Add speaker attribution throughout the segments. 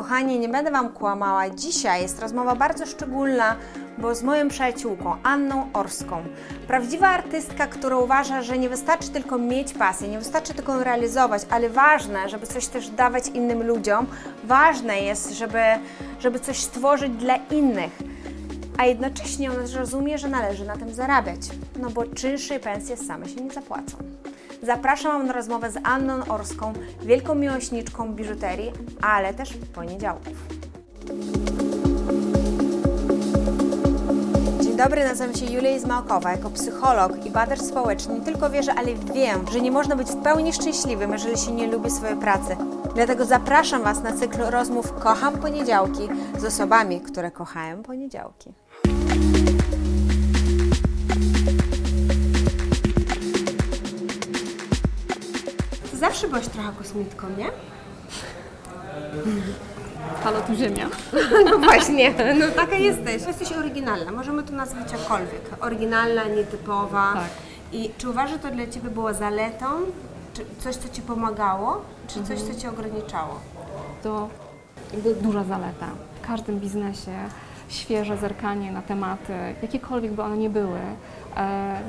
Speaker 1: Kochani, nie będę Wam kłamała. Dzisiaj jest rozmowa bardzo szczególna, bo z moją przyjaciółką Anną Orską. Prawdziwa artystka, która uważa, że nie wystarczy tylko mieć pasję, nie wystarczy tylko ją realizować, ale ważne, żeby coś też dawać innym ludziom. Ważne jest, żeby, żeby coś stworzyć dla innych. A jednocześnie ona rozumie, że należy na tym zarabiać, no bo czynsze i pensje same się nie zapłacą. Zapraszam na rozmowę z Anną Orską, wielką miłośniczką biżuterii, ale też poniedziałków. Dobry, nazywam się Julia Izmałkowa. Jako psycholog i badacz społeczny nie tylko wierzę, ale wiem, że nie można być w pełni szczęśliwym, jeżeli się nie lubi swojej pracy. Dlatego zapraszam Was na cykl rozmów Kocham Poniedziałki z osobami, które kochają poniedziałki. Zawsze byłaś trochę kosmitką, nie?
Speaker 2: Halo, tu Ziemia.
Speaker 1: No właśnie, no taka jesteś. Jesteś oryginalna, możemy to nazwać jakkolwiek. Oryginalna, nietypowa.
Speaker 2: Tak.
Speaker 1: I czy uważasz, że to dla Ciebie było zaletą? Czy coś, co Ci pomagało? Czy coś, co Cię ograniczało?
Speaker 2: To jakby duża zaleta. W każdym biznesie świeże zerkanie na tematy, jakiekolwiek by one nie były,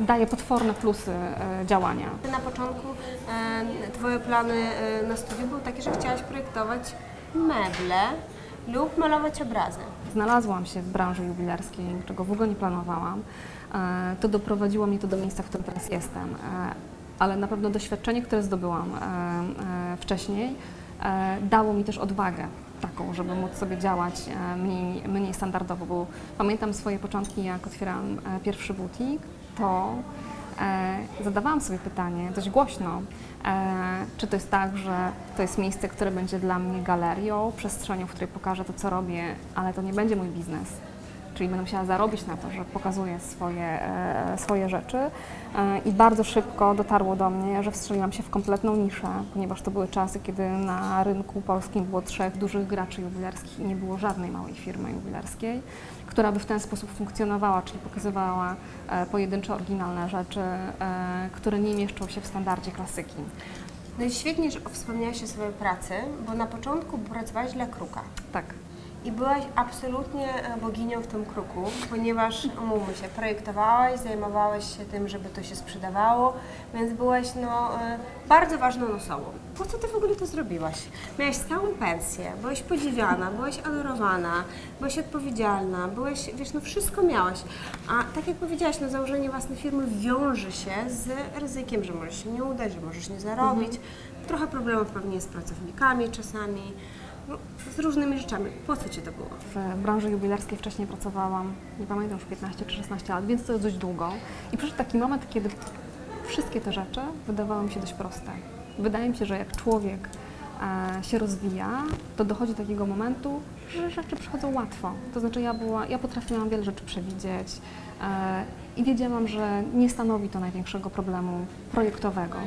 Speaker 2: daje potworne plusy e, działania.
Speaker 1: Na początku e, Twoje plany e, na studiu były takie, że chciałaś projektować meble lub malować obrazy.
Speaker 2: Znalazłam się w branży jubilerskiej, czego w ogóle nie planowałam. E, To doprowadziło mnie to do miejsca, w którym teraz jestem. E, Ale na pewno doświadczenie, które zdobyłam e, e, wcześniej, e, dało mi też odwagę taką, żeby móc sobie działać e, mniej, mniej standardowo, bo pamiętam swoje początki, jak otwierałam e, pierwszy butik, to e, zadawałam sobie pytanie dość głośno, czy to jest tak, że to jest miejsce, które będzie dla mnie galerią, przestrzenią, w której pokażę to, co robię, ale to nie będzie mój biznes. Czyli będę musiała zarobić na to, że pokazuję swoje, e, swoje rzeczy. E, I bardzo szybko dotarło do mnie, że wstrzeliłam się w kompletną niszę, ponieważ to były czasy, kiedy na rynku polskim było trzech dużych graczy jubilerskich i nie było żadnej małej firmy jubilerskiej, która by w ten sposób funkcjonowała, czyli pokazywała e, pojedyncze, oryginalne rzeczy, które nie mieszczą się w standardzie klasyki.
Speaker 1: No i świetnie, że wspomniałaś o swojej pracy, bo na początku pracowałaś dla Kruka.
Speaker 2: Tak.
Speaker 1: I byłaś absolutnie e, boginią w tym kruku, ponieważ, umówmy się, projektowałaś, zajmowałaś się tym, żeby to się sprzedawało, więc byłaś no, e, bardzo ważną osobą. Po co ty w ogóle to zrobiłaś? Miałaś stałą pensję, byłaś podziwiana, byłaś adorowana, byłaś odpowiedzialna, byłaś, wiesz, no wszystko miałaś. A tak jak powiedziałaś, no założenie własnej firmy wiąże się z ryzykiem, że możesz się nie udać, że możesz nie zarobić. Trochę problemów pewnie z pracownikami czasami. Z różnymi rzeczami. Po co Ci to było?
Speaker 2: W branży jubilerskiej wcześniej pracowałam, nie pamiętam już 15 czy 16 lat, więc to jest dość długo. I przyszedł taki moment, kiedy wszystkie te rzeczy wydawały mi się dość proste. Wydaje mi się, że jak człowiek się rozwija, to dochodzi do takiego momentu, że rzeczy przychodzą łatwo. To znaczy ja, była, ja potrafiłam wiele rzeczy przewidzieć e, i wiedziałam, że nie stanowi to największego problemu projektowego.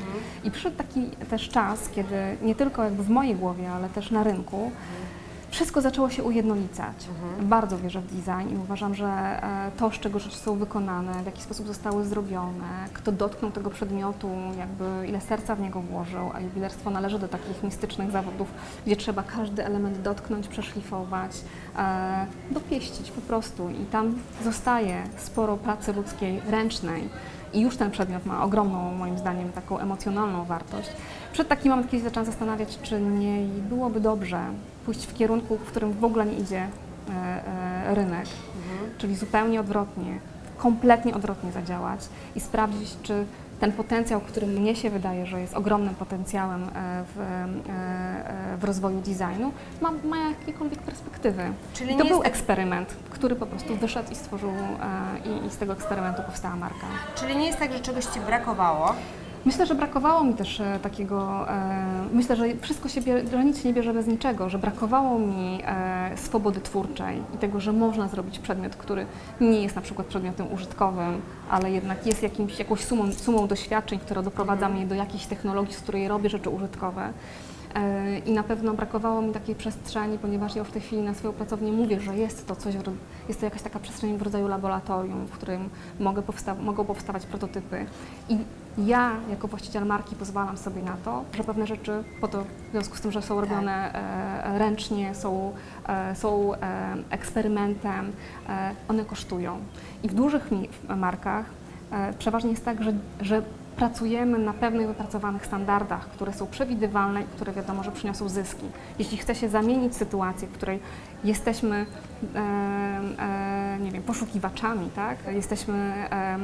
Speaker 2: I przyszedł taki też czas, kiedy nie tylko jakby w mojej głowie, ale też na rynku wszystko zaczęło się ujednolicać. Bardzo wierzę w design i uważam, że e, to, z czego rzeczy są wykonane, w jaki sposób zostały zrobione, kto dotknął tego przedmiotu, jakby ile serca w niego włożył, a jubilerstwo należy do takich mistycznych zawodów, gdzie trzeba każdy element dotknąć, przeszlifować, e, dopieścić po prostu i tam zostaje sporo pracy ludzkiej, ręcznej. I już ten przedmiot ma ogromną, moim zdaniem, taką emocjonalną wartość. Przed takim momentem, kiedy zaczęłam zastanawiać, czy nie byłoby dobrze pójść w kierunku, w którym w ogóle nie idzie e, e, rynek, czyli zupełnie odwrotnie, kompletnie odwrotnie zadziałać i sprawdzić, czy ten potencjał, który mnie się wydaje, że jest ogromnym potencjałem e, w, w rozwoju designu, ma, ma jakiekolwiek perspektywy.
Speaker 1: Czyli
Speaker 2: I to był
Speaker 1: jest
Speaker 2: eksperyment, który po prostu wyszedł i stworzył, i, i z tego eksperymentu powstała marka.
Speaker 1: Czyli nie jest tak, że czegoś Ci brakowało,
Speaker 2: Myślę, że brakowało mi też e, takiego, e, myślę, że wszystko się że nic się nie bierze bez niczego, że brakowało mi e, swobody twórczej i tego, że można zrobić przedmiot, który nie jest na przykład przedmiotem użytkowym, ale jednak jest jakimś, jakąś sumą, sumą doświadczeń, która doprowadza mnie do jakiejś technologii, z której robię rzeczy użytkowe. E, I na pewno brakowało mi takiej przestrzeni, ponieważ ja już w tej chwili na swoją pracownię mówię, że jest to coś, jest to jakaś taka przestrzeń w rodzaju laboratorium, w którym mogę powsta- mogą powstawać prototypy. I ja jako właściciel marki pozwalam sobie na to, że pewne rzeczy, po to w związku z tym, że są robione e, ręcznie, są, e, są e, eksperymentem, e, one kosztują. I w dużych markach e, przeważnie jest tak, że, że pracujemy na pewnych wypracowanych standardach, które są przewidywalne i które wiadomo, że przyniosą zyski. Jeśli chce się zamienić sytuację, w której jesteśmy e, e, nie wiem, poszukiwaczami, tak? jesteśmy e,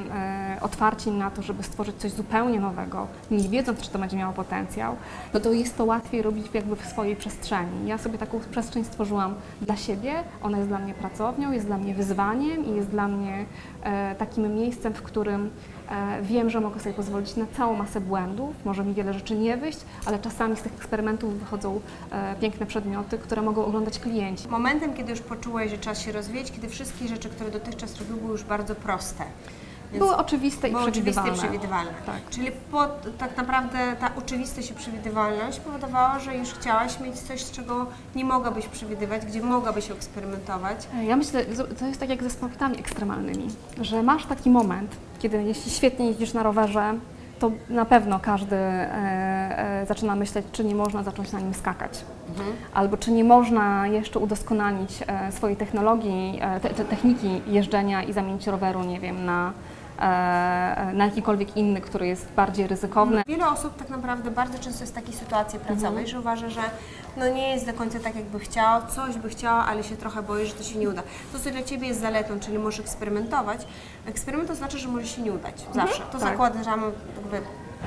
Speaker 2: e, otwarci na to, żeby stworzyć coś zupełnie nowego, nie wiedząc, czy to będzie miało potencjał, no to jest to łatwiej robić jakby w swojej przestrzeni. Ja sobie taką przestrzeń stworzyłam dla siebie, ona jest dla mnie pracownią, jest dla mnie wyzwaniem i jest dla mnie e, takim miejscem, w którym e, wiem, że mogę sobie pozwolić na całą masę błędów, może mi wiele rzeczy nie wyjść, ale czasami z tych eksperymentów wychodzą e, piękne przedmioty, które mogą oglądać klienci.
Speaker 1: Momentem, kiedy już poczułeś, że czas się rozwijać, kiedy wszystkie rzeczy, które dotychczas robił, były już bardzo proste. Więc
Speaker 2: Były oczywiste i
Speaker 1: były oczywiste i
Speaker 2: przewidywalne.
Speaker 1: przewidywalne.
Speaker 2: Tak.
Speaker 1: Czyli po, tak naprawdę ta oczywistość i przewidywalność powodowała, że już chciałaś mieć coś, z czego nie mogłabyś przewidywać, gdzie mogłabyś eksperymentować.
Speaker 2: Ja myślę, to jest tak jak ze sportami ekstremalnymi, że masz taki moment, kiedy jeśli świetnie jeździsz na rowerze, to na pewno każdy e, e, zaczyna myśleć, czy nie można zacząć na nim skakać. Albo czy nie można jeszcze udoskonalić e, swojej technologii, e, te, te techniki jeżdżenia i zamienić roweru, nie wiem, na, e, na jakikolwiek inny, który jest bardziej ryzykowny.
Speaker 1: Wiele osób tak naprawdę bardzo często jest w takiej sytuacji pracowej, że uważa, że no nie jest do końca tak, jakby chciała, coś by chciała, ale się trochę boi, że to się nie uda. To, co dla Ciebie jest zaletą, czyli możesz eksperymentować. Eksperyment to znaczy, że może się nie udać. Zawsze. To
Speaker 2: tak.
Speaker 1: zakładamy jakby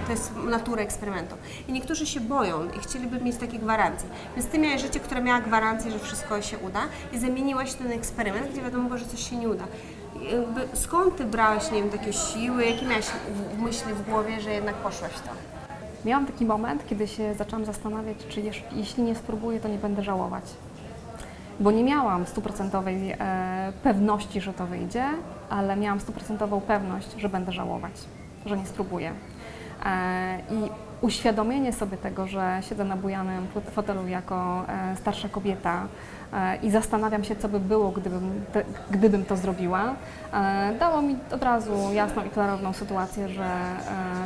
Speaker 1: to jest natura eksperymentu. I niektórzy się boją i chcieliby mieć takie gwarancje. Więc Ty miałeś życie, które miała gwarancję, że wszystko się uda i zamieniłaś ten eksperyment, gdzie wiadomo było, że coś się nie uda. Jakby, skąd Ty brałeś, nie wiem, takie siły, jakie miałaś w- myśli w głowie, że jednak poszłaś to?
Speaker 2: Miałam taki moment, kiedy się zaczęłam zastanawiać, czy jeśli nie spróbuję, to nie będę żałować. Bo nie miałam stuprocentowej e, pewności, że to wyjdzie, ale miałam stuprocentową pewność, że będę żałować, że nie spróbuję. E, I uświadomienie sobie tego, że siedzę na bujanym fot- fotelu jako e, starsza kobieta e, i zastanawiam się, co by było, gdybym, gdybym to zrobiła, e, dało mi od razu jasną i klarowną sytuację, że,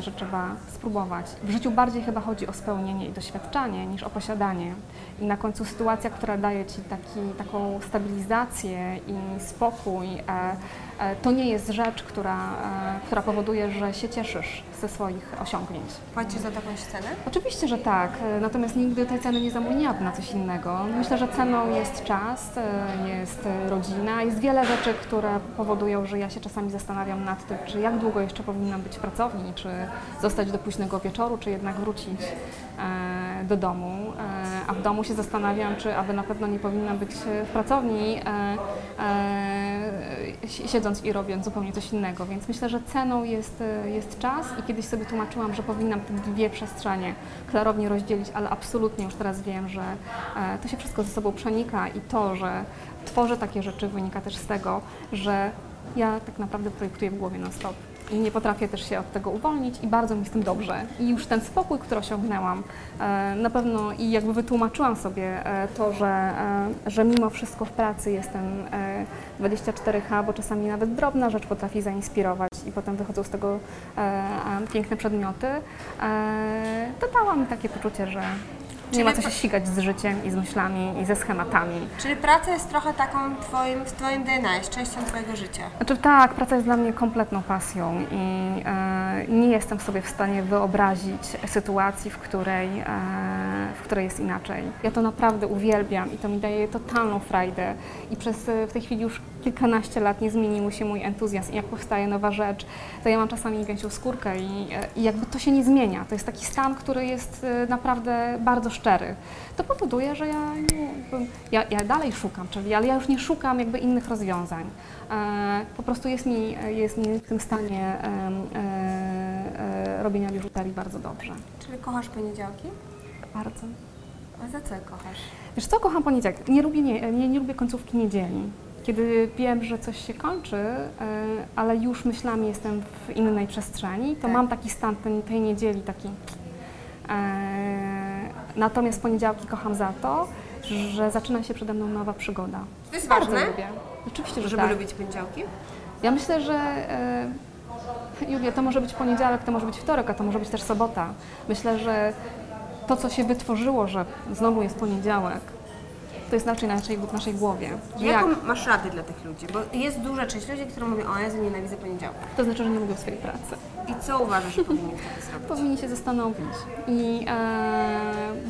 Speaker 2: że trzeba spróbować. W życiu bardziej chyba chodzi o spełnienie i doświadczanie niż o posiadanie. I na końcu sytuacja, która daje Ci taki, taką stabilizację i spokój, to nie jest rzecz, która, która powoduje, że się cieszysz ze swoich osiągnięć.
Speaker 1: Płacisz za taką cenę?
Speaker 2: Oczywiście, że tak, e, natomiast nigdy tej ceny nie zamieniłabym na coś innego. Myślę, że ceną jest czas, e, jest e, rodzina, jest wiele rzeczy, które powodują, że ja się czasami zastanawiam nad tym, czy jak długo jeszcze powinnam być w pracowni, czy zostać do późnego wieczoru, czy jednak wrócić do domu. A w domu się zastanawiam, czy aby na pewno nie powinnam być w pracowni, si- siedząc i robiąc zupełnie coś innego. Więc myślę, że ceną jest, jest czas i kiedyś sobie tłumaczyłam, że powinnam te dwie przestrzenie klarownie rozdzielić, ale absolutnie już teraz wiem, że e, to się wszystko ze sobą przenika i to, że tworzę takie rzeczy wynika też z tego, że ja tak naprawdę projektuję w głowie non-stop. I nie potrafię też się od tego uwolnić i bardzo mi z tym dobrze. I już ten spokój, który osiągnęłam, e, na pewno i jakby wytłumaczyłam sobie e, to, że, e, że mimo wszystko w pracy jestem e, 24H, bo czasami nawet drobna rzecz potrafi zainspirować i potem wychodzą z tego piękne przedmioty, to dało mi takie poczucie, że nie
Speaker 1: Czyli
Speaker 2: ma co się ścigać z życiem i z myślami i ze schematami.
Speaker 1: Czyli praca jest trochę taką twoim, w Twoim DNA, jest częścią Twojego życia.
Speaker 2: Znaczy tak, praca jest dla mnie kompletną pasją i e, nie jestem sobie w stanie wyobrazić sytuacji, w której, e, w której jest inaczej. Ja to naprawdę uwielbiam i to mi daje totalną frajdę i przez e, w tej chwili już kilkanaście lat nie zmienił się mój entuzjazm i jak powstaje nowa rzecz, to ja mam czasami gęsią skórkę i, e, i jakby to się nie zmienia. To jest taki stan, który jest e, naprawdę bardzo szczery. To powoduje, że ja, ja, ja dalej szukam, czyli ale ja już nie szukam jakby innych rozwiązań. Po prostu jest mi, jest mi w tym stanie robienia biżuterii bardzo dobrze.
Speaker 1: Czyli kochasz poniedziałki?
Speaker 2: Bardzo.
Speaker 1: A za co je kochasz?
Speaker 2: Wiesz co, kocham poniedziałek. Nie lubię, nie, nie, nie lubię końcówki niedzieli. Kiedy wiem, że coś się kończy, e, ale już myślami jestem w innej przestrzeni, to
Speaker 1: Tak.
Speaker 2: mam taki stan tej, tej niedzieli, taki e, natomiast poniedziałki kocham za to, że zaczyna się przede mną nowa przygoda.
Speaker 1: To jest
Speaker 2: Bardzo
Speaker 1: ważne,
Speaker 2: lubię. Oczywiście, że
Speaker 1: żeby
Speaker 2: tak.
Speaker 1: lubić poniedziałki?
Speaker 2: Ja myślę, że e, Julia, to może być poniedziałek, to może być wtorek, a to może być też sobota. Myślę, że to, co się wytworzyło, że znowu jest poniedziałek, to jest raczej na naszej, w naszej głowie. Że
Speaker 1: Jaką
Speaker 2: jak?
Speaker 1: masz radę dla tych ludzi? Bo jest duża część ludzi, którzy mówią, o Jezu, nienawidzę poniedziałku.
Speaker 2: To znaczy, że nie lubią swojej pracy.
Speaker 1: I co uważasz, że powinni wtedy zrobić?
Speaker 2: Powinni się zastanowić. I e,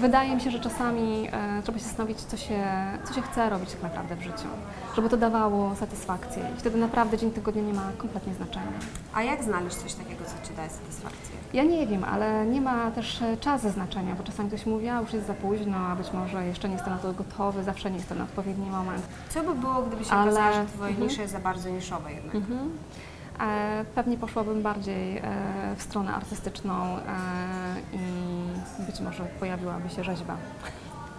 Speaker 2: wydaje mi się, że czasami e, trzeba się zastanowić, co się, co się chce robić tak naprawdę w życiu. Żeby to dawało satysfakcję. I wtedy naprawdę dzień tygodnia nie ma kompletnie znaczenia.
Speaker 1: A jak znaleźć coś takiego, co Ci daje satysfakcję?
Speaker 2: Ja nie wiem, ale nie ma też e, czasu znaczenia, bo czasami ktoś mówi, a już jest za późno, a być może jeszcze nie jestem na to gotowy, zawsze nie jest to na odpowiedni moment.
Speaker 1: Co by było, gdyby się
Speaker 2: Ale-
Speaker 1: okazało, że Twoja
Speaker 2: Mhm.
Speaker 1: nisza jest za bardzo niszowa jednak?
Speaker 2: Mhm. E, pewnie poszłabym bardziej e, w stronę artystyczną e, i być może pojawiłaby się rzeźba.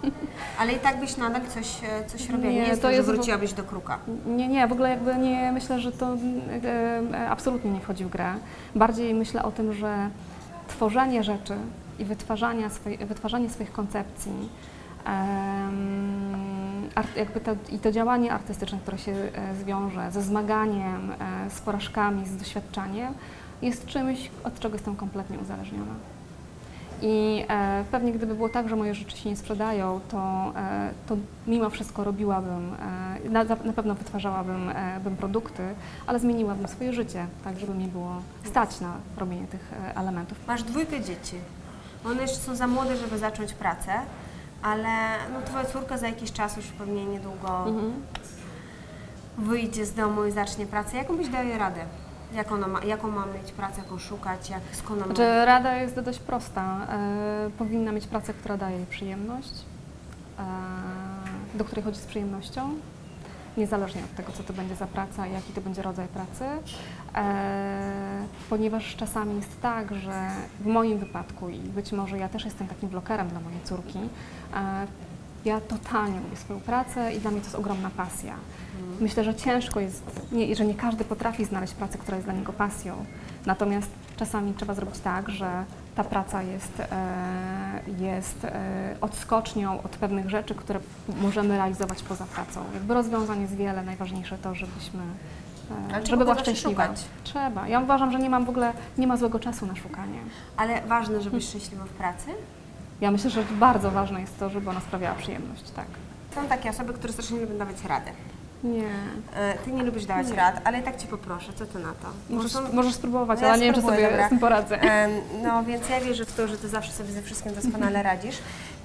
Speaker 1: Ale i tak byś nadal coś, coś robiła. Nie,
Speaker 2: Nie,
Speaker 1: jest
Speaker 2: to
Speaker 1: że
Speaker 2: jest w-
Speaker 1: wróciłabyś do kruka.
Speaker 2: Nie, nie, w ogóle jakby nie myślę, że to e, absolutnie nie wchodzi w grę. Bardziej myślę o tym, że tworzenie rzeczy i wytwarzanie, swoj, wytwarzanie swoich koncepcji em, jakby to, i to działanie artystyczne, które się e, zwiąże ze zmaganiem, e, z porażkami, z doświadczaniem, jest czymś, od czego jestem kompletnie uzależniona. I e, pewnie gdyby było tak, że moje rzeczy się nie sprzedają, to, e, to mimo wszystko robiłabym, e, na, na pewno wytwarzałabym e, bym produkty, ale zmieniłabym swoje życie, tak żeby mi było stać na robienie tych e, elementów.
Speaker 1: Masz dwójkę dzieci. One jeszcze są za młode, żeby zacząć pracę, ale no, Twoja córka za jakiś czas już pewnie niedługo
Speaker 2: Mhm.
Speaker 1: wyjdzie z domu i zacznie pracę. Jaką byś dała jej radę? Jak ona ma, jaką ma mieć pracę, jaką szukać, jak, skąd ona ma...
Speaker 2: Znaczy, rada jest dość prosta. E, powinna mieć pracę, która daje jej przyjemność, e, do której chodzi z przyjemnością, niezależnie od tego, co to będzie za praca i jaki to będzie rodzaj pracy. E, ponieważ czasami jest tak, że w moim wypadku i być może ja też jestem takim blokerem dla mojej córki, e, ja totalnie lubię swoją pracę i dla mnie to jest ogromna pasja. Myślę, że ciężko jest, nie, że nie każdy potrafi znaleźć pracę, która jest dla niego pasją. Natomiast czasami trzeba zrobić tak, że ta praca jest, e, jest e, odskocznią od pewnych rzeczy, które możemy realizować poza pracą. Jakby rozwiązań jest wiele, najważniejsze to, żebyśmy
Speaker 1: trzeba
Speaker 2: żeby była szczęśliwa.
Speaker 1: szukać.
Speaker 2: Trzeba. Ja uważam, że nie mam w ogóle, nie ma złego czasu na szukanie.
Speaker 1: Ale ważne, żebyś szczęśliwa w pracy?
Speaker 2: Ja myślę, że bardzo ważne jest to, żeby ona sprawiała przyjemność, tak.
Speaker 1: Są takie osoby, które strasznie lubią dawać radę.
Speaker 2: Nie.
Speaker 1: E, Ty nie lubisz dawać rad, ale i tak Cię poproszę, co Ty na to? Bo
Speaker 2: Możesz,
Speaker 1: są-
Speaker 2: możesz spróbować,
Speaker 1: No ja
Speaker 2: ale nie wiem, czy
Speaker 1: spróbuję,
Speaker 2: sobie
Speaker 1: dobra.
Speaker 2: z tym poradzę.
Speaker 1: Em, No więc ja wierzę w to, że Ty zawsze sobie ze wszystkim doskonale radzisz.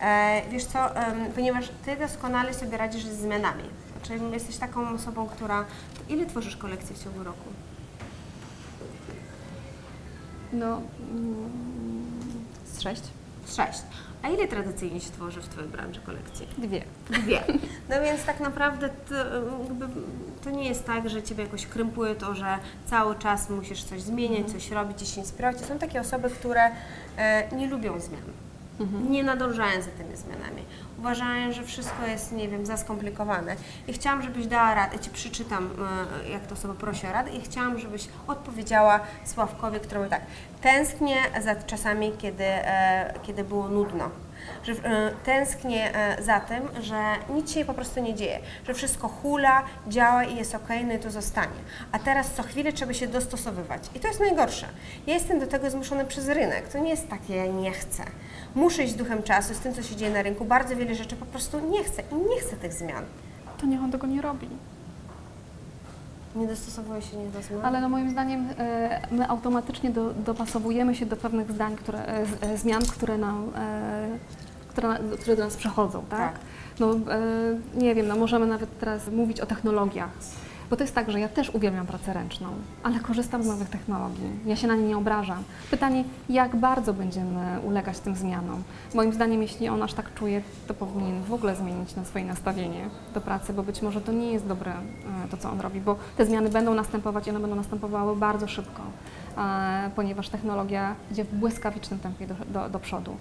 Speaker 1: E, wiesz co, em, ponieważ Ty doskonale sobie radzisz ze zmianami. Znaczy jesteś taką osobą, która... Ile tworzysz kolekcji w ciągu roku?
Speaker 2: No, mm, z sześć?
Speaker 1: Sześć. A ile tradycyjnie się tworzy w Twojej branży kolekcji?
Speaker 2: Dwie.
Speaker 1: Dwie. No więc tak naprawdę to, to nie jest tak, że Ciebie jakoś krępuje to, że cały czas musisz coś zmieniać, coś robić się inspirować. Są takie osoby, które e, nie lubią zmian. Nie nadążają za tymi zmianami. Uważają, że wszystko jest, nie wiem, za skomplikowane. I chciałam, żebyś dała radę. Ja Ci przeczytam, e, jak to osoba prosi o radę i chciałam, żebyś odpowiedziała Sławkowi, który mówi tak. Tęsknię za czasami, kiedy, e, kiedy było nudno. Że e, tęsknię e, za tym, że nic się po prostu nie dzieje. Że wszystko hula, działa i jest ok, no i to zostanie. A teraz co chwilę trzeba się dostosowywać. I to jest najgorsze. Ja jestem do tego zmuszony przez rynek. To nie jest takie, ja nie chcę. Muszę iść z duchem czasu, z tym, co się dzieje na rynku. Bardzo wiele rzeczy po prostu nie chcę i nie chcę tych zmian.
Speaker 2: To niech on tego nie robi.
Speaker 1: Nie dostosowuję się nie do zmian.
Speaker 2: Ale no moim zdaniem e, my automatycznie do, dopasowujemy się do pewnych zdań, które, zmian, które, nam, które, które do nas przechodzą, tak?
Speaker 1: Tak.
Speaker 2: No e, nie wiem, no możemy nawet teraz mówić o technologiach. Bo to jest tak, że ja też uwielbiam pracę ręczną, ale korzystam z nowych technologii. Ja się na nie nie obrażam. Pytanie, jak bardzo będziemy ulegać tym zmianom? Moim zdaniem, jeśli on aż tak czuje, to powinien w ogóle zmienić na swoje nastawienie do pracy, bo być może to nie jest dobre e, to, co on robi, bo te zmiany będą następować i one będą następowały bardzo szybko, e, ponieważ technologia idzie w błyskawicznym tempie do, do, do przodu.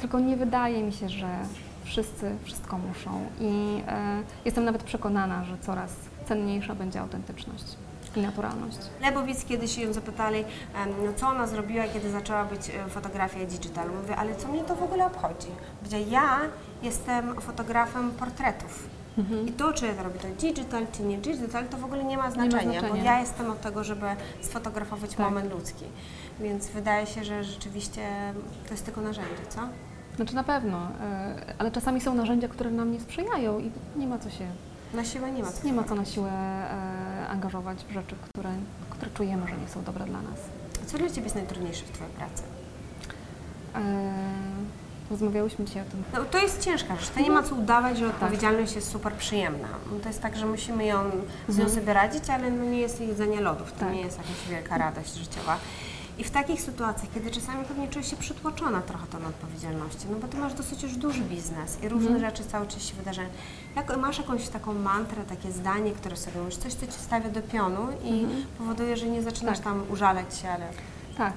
Speaker 2: Tylko nie wydaje mi się, że wszyscy wszystko muszą i e, jestem nawet przekonana, że coraz cenniejsza będzie autentyczność. i naturalność.
Speaker 1: Lebowic kiedyś ją zapytali, no co ona zrobiła, kiedy zaczęła być e, fotografia digital. Mówię, ale co mnie to w ogóle obchodzi? Powiedziała, ja jestem fotografem portretów. I to, czy ja robię to digital, czy nie digital, to w ogóle nie ma znaczenia, bo
Speaker 2: znaczenia.
Speaker 1: ja jestem od tego, żeby sfotografować
Speaker 2: Tak.
Speaker 1: moment ludzki. Więc wydaje się, że rzeczywiście to jest tylko narzędzie, co?
Speaker 2: Znaczy na pewno, e, ale czasami są narzędzia, które nam nie sprzyjają i nie ma co się,
Speaker 1: Na siłę nie ma co.
Speaker 2: nie ma co na siłę e, angażować w rzeczy, które, które czujemy, że nie są dobre dla nas.
Speaker 1: Co dla Ciebie jest najtrudniejsze w Twojej pracy?
Speaker 2: E, Rozmawiałyśmy dzisiaj o tym.
Speaker 1: No, to jest ciężka rzecz. To nie ma co udawać, że odpowiedzialność jest super przyjemna. No, To jest tak, że musimy ją, z nią sobie radzić, ale no nie jest jedzenie lodów. To
Speaker 2: Tak.
Speaker 1: nie jest jakaś wielka radość życiowa. I w takich sytuacjach, kiedy czasami pewnie czujesz się przytłoczona trochę tą odpowiedzialnością, no bo ty masz dosyć już duży biznes i różne rzeczy cały czas się wydarzają. Jak masz jakąś taką mantrę, takie zdanie, które sobie mówisz, coś, co ci stawia do pionu i powoduje, że nie zaczynasz
Speaker 2: Tak.
Speaker 1: tam użalać się, ale
Speaker 2: Tak,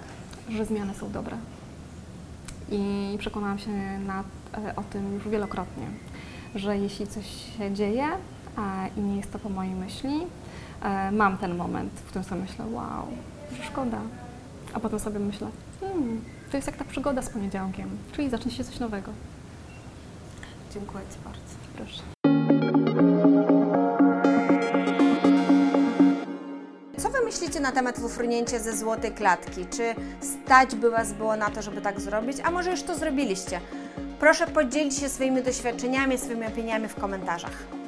Speaker 2: że zmiany są dobre. I przekonałam się na, e, o tym już wielokrotnie, że jeśli coś się dzieje a, i nie jest to po mojej myśli, e, mam ten moment, w którym sobie myślę, wow, szkoda. A potem sobie myślę, hmm, to jest jak ta przygoda z poniedziałkiem, czyli zacznie się coś nowego.
Speaker 1: dziękuję Ci bardzo.
Speaker 2: Proszę.
Speaker 1: Myślicie na temat wyfrunięcia ze złotej klatki? Czy stać by Was było na to, żeby tak zrobić? A może już to zrobiliście? Proszę podzielić się swoimi doświadczeniami, swoimi opiniami w komentarzach.